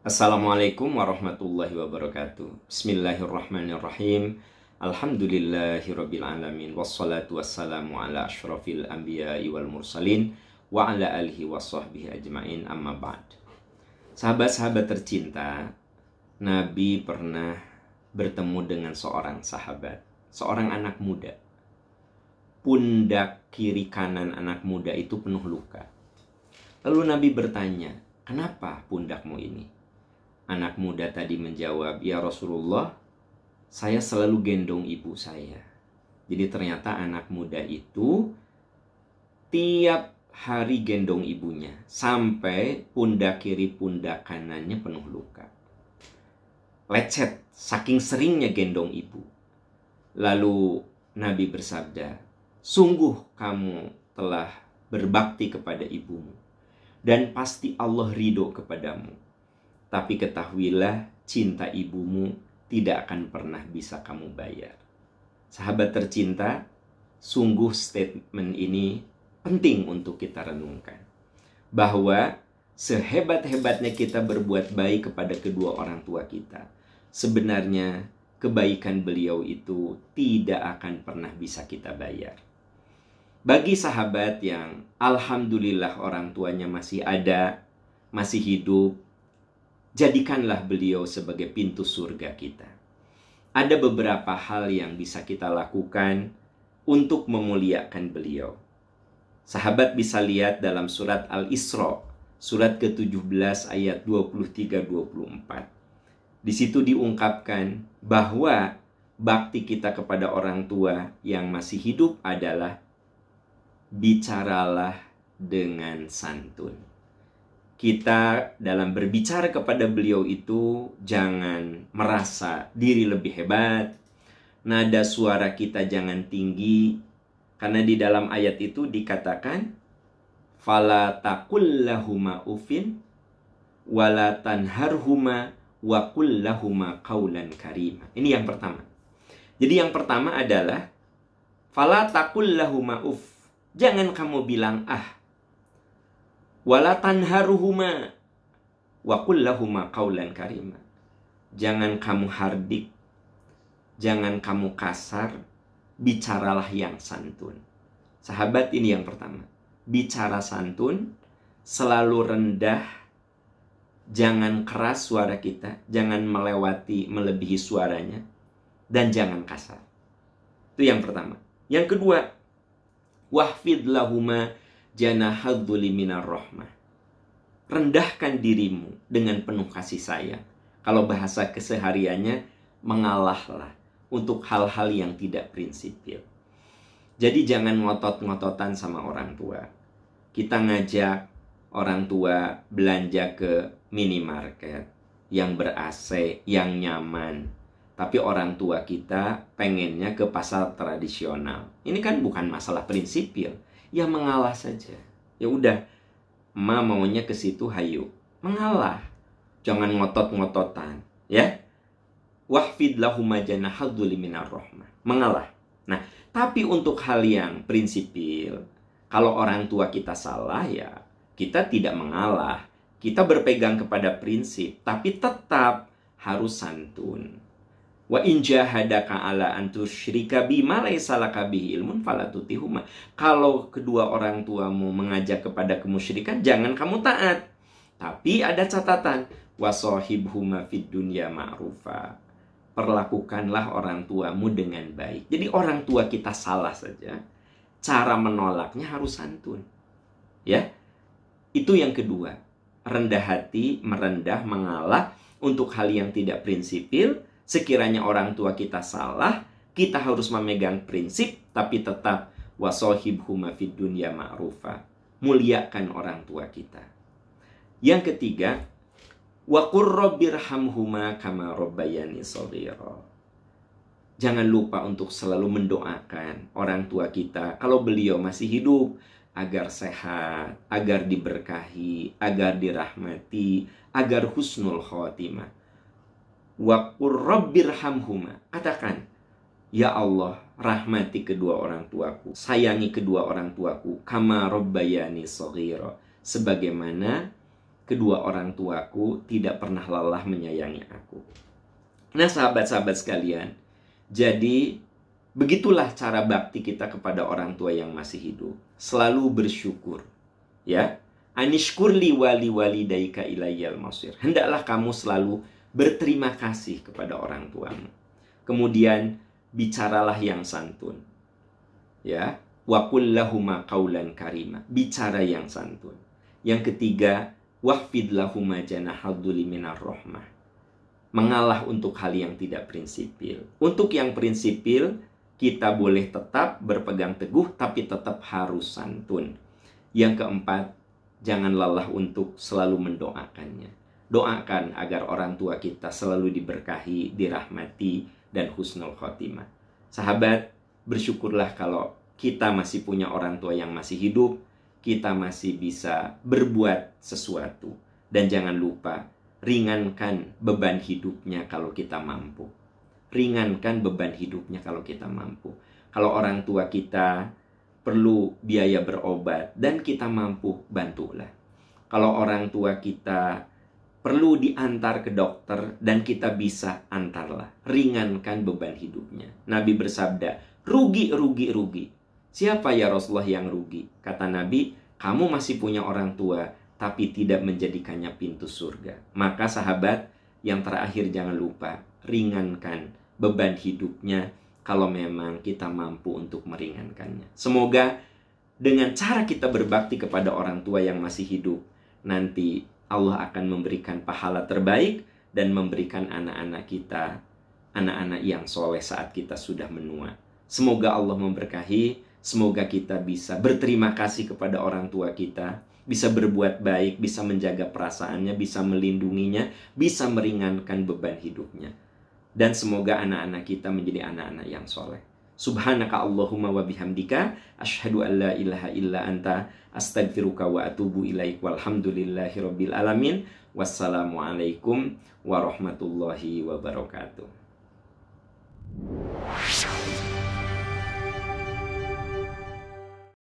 Assalamualaikum warahmatullahi wabarakatuh. Bismillahirrahmanirrahim. Alhamdulillahirabbil alamin wassalatu wassalamu ala asyrafil anbiya'i wal mursalin wa ala alihi washabbihi ajmain amma ba'd. Sahabat-sahabat tercinta, Nabi pernah bertemu dengan seorang sahabat, seorang anak muda. Pundak kiri kanan anak muda itu penuh luka. Lalu Nabi bertanya, "Kenapa pundakmu ini?" Anak muda tadi menjawab, "Ya Rasulullah, saya selalu gendong ibu saya." Jadi ternyata anak muda itu tiap hari gendong ibunya sampai pundak kiri pundak kanannya penuh luka. Lecet saking seringnya gendong ibu. Lalu Nabi bersabda, "Sungguh kamu telah berbakti kepada ibumu dan pasti Allah ridho kepadamu." Tapi ketahuilah cinta ibumu tidak akan pernah bisa kamu bayar. Sahabat tercinta, sungguh statement ini penting untuk kita renungkan. Bahwa sehebat-hebatnya kita berbuat baik kepada kedua orang tua kita, sebenarnya kebaikan beliau itu tidak akan pernah bisa kita bayar. Bagi sahabat yang alhamdulillah orang tuanya masih ada, masih hidup, jadikanlah beliau sebagai pintu surga kita. Ada beberapa hal yang bisa kita lakukan untuk memuliakan beliau. Sahabat bisa lihat dalam surat Al-Isra, surat ke-17 ayat 23-24. Di situ diungkapkan bahwa bakti kita kepada orang tua yang masih hidup adalah bicaralah dengan santun kita dalam berbicara kepada beliau itu jangan merasa diri lebih hebat. Nada suara kita jangan tinggi karena di dalam ayat itu dikatakan fala taqullahuma ufin wala tanharhuma wa kullahuma qaulan karima. Ini yang pertama. Jadi yang pertama adalah fala taqullahuma uf. Jangan kamu bilang ah wala tanharuhuma wa kullahuma qaulan karima. Jangan kamu hardik, jangan kamu kasar, bicaralah yang santun. Sahabat ini yang pertama. Bicara santun, selalu rendah, jangan keras suara kita, jangan melewati, melebihi suaranya, dan jangan kasar. Itu yang pertama. Yang kedua, wahfid lahuma janahadzuli minar rahmah. Rendahkan dirimu dengan penuh kasih sayang. Kalau bahasa kesehariannya, mengalahlah untuk hal-hal yang tidak prinsipil. Jadi jangan ngotot-ngototan sama orang tua. Kita ngajak orang tua belanja ke minimarket yang ber-AC, yang nyaman. Tapi orang tua kita pengennya ke pasar tradisional. Ini kan bukan masalah prinsipil ya mengalah saja. Ya udah, ma maunya ke situ hayu. Mengalah. Jangan ngotot-ngototan, ya. Wahfid lahuma janahadzuli minar rahmah. Mengalah. Nah, tapi untuk hal yang prinsipil, kalau orang tua kita salah ya kita tidak mengalah. Kita berpegang kepada prinsip, tapi tetap harus santun. Wa in jahadaka ala an tusyrika bima laisa laka bihi ilmun fala tutihuma. Kalau kedua orang tuamu mengajak kepada kemusyrikan, jangan kamu taat. Tapi ada catatan, wasohibhuma fid dunya ma'rufa. Perlakukanlah orang tuamu dengan baik. Jadi orang tua kita salah saja, cara menolaknya harus santun. Ya. Itu yang kedua. Rendah hati, merendah, mengalah untuk hal yang tidak prinsipil, Sekiranya orang tua kita salah, kita harus memegang prinsip tapi tetap wasohib huma fid dunya ma'rufa. Muliakan orang tua kita. Yang ketiga, wa qurrabbirhamhuma kama rabbayani shaghira. Jangan lupa untuk selalu mendoakan orang tua kita kalau beliau masih hidup agar sehat, agar diberkahi, agar dirahmati, agar husnul khotimah wa qurrabbirhamhuma. Katakan, Ya Allah, rahmati kedua orang tuaku, sayangi kedua orang tuaku, kama rabbayani saghira. Sebagaimana kedua orang tuaku tidak pernah lelah menyayangi aku. Nah, sahabat-sahabat sekalian, jadi begitulah cara bakti kita kepada orang tua yang masih hidup. Selalu bersyukur. Ya. Anishkurli wali wali daika ilayyal masir. Hendaklah kamu selalu berterima kasih kepada orang tuamu. Kemudian bicaralah yang santun. Ya, wa kullahuma qaulan karima. Bicara yang santun. Yang ketiga, wahfid lahuma janahadzuli minar rahmah. Mengalah untuk hal yang tidak prinsipil. Untuk yang prinsipil, kita boleh tetap berpegang teguh tapi tetap harus santun. Yang keempat, jangan lelah untuk selalu mendoakannya. Doakan agar orang tua kita selalu diberkahi, dirahmati, dan husnul khotimah. Sahabat, bersyukurlah kalau kita masih punya orang tua yang masih hidup, kita masih bisa berbuat sesuatu. Dan jangan lupa, ringankan beban hidupnya kalau kita mampu. Ringankan beban hidupnya kalau kita mampu. Kalau orang tua kita perlu biaya berobat dan kita mampu, bantulah. Kalau orang tua kita perlu diantar ke dokter dan kita bisa antarlah. Ringankan beban hidupnya. Nabi bersabda, rugi, rugi, rugi Siapa ya Rasulullah yang rugi? Kata Nabi, kamu masih punya orang tua, tapi tidak menjadikannya pintu surga. Maka sahabat, yang terakhir jangan lupa, ringankan beban hidupnya kalau memang kita mampu untuk meringankannya. Semoga dengan cara kita berbakti kepada orang tua yang masih hidup, nanti Allah akan memberikan pahala terbaik dan memberikan anak-anak kita anak-anak yang soleh saat kita sudah menua. Semoga Allah memberkahi Semoga kita bisa berterima kasih kepada orang tua kita, bisa berbuat baik, bisa menjaga perasaannya, bisa melindunginya, bisa meringankan beban hidupnya. Dan semoga anak-anak kita menjadi anak-anak yang soleh. Subhanaka Allahumma wa bihamdika asyhadu an la ilaha illa anta astagfiruka wa atubu ilaik walhamdulillahi rabbil alamin. Wassalamualaikum warahmatullahi wabarakatuh.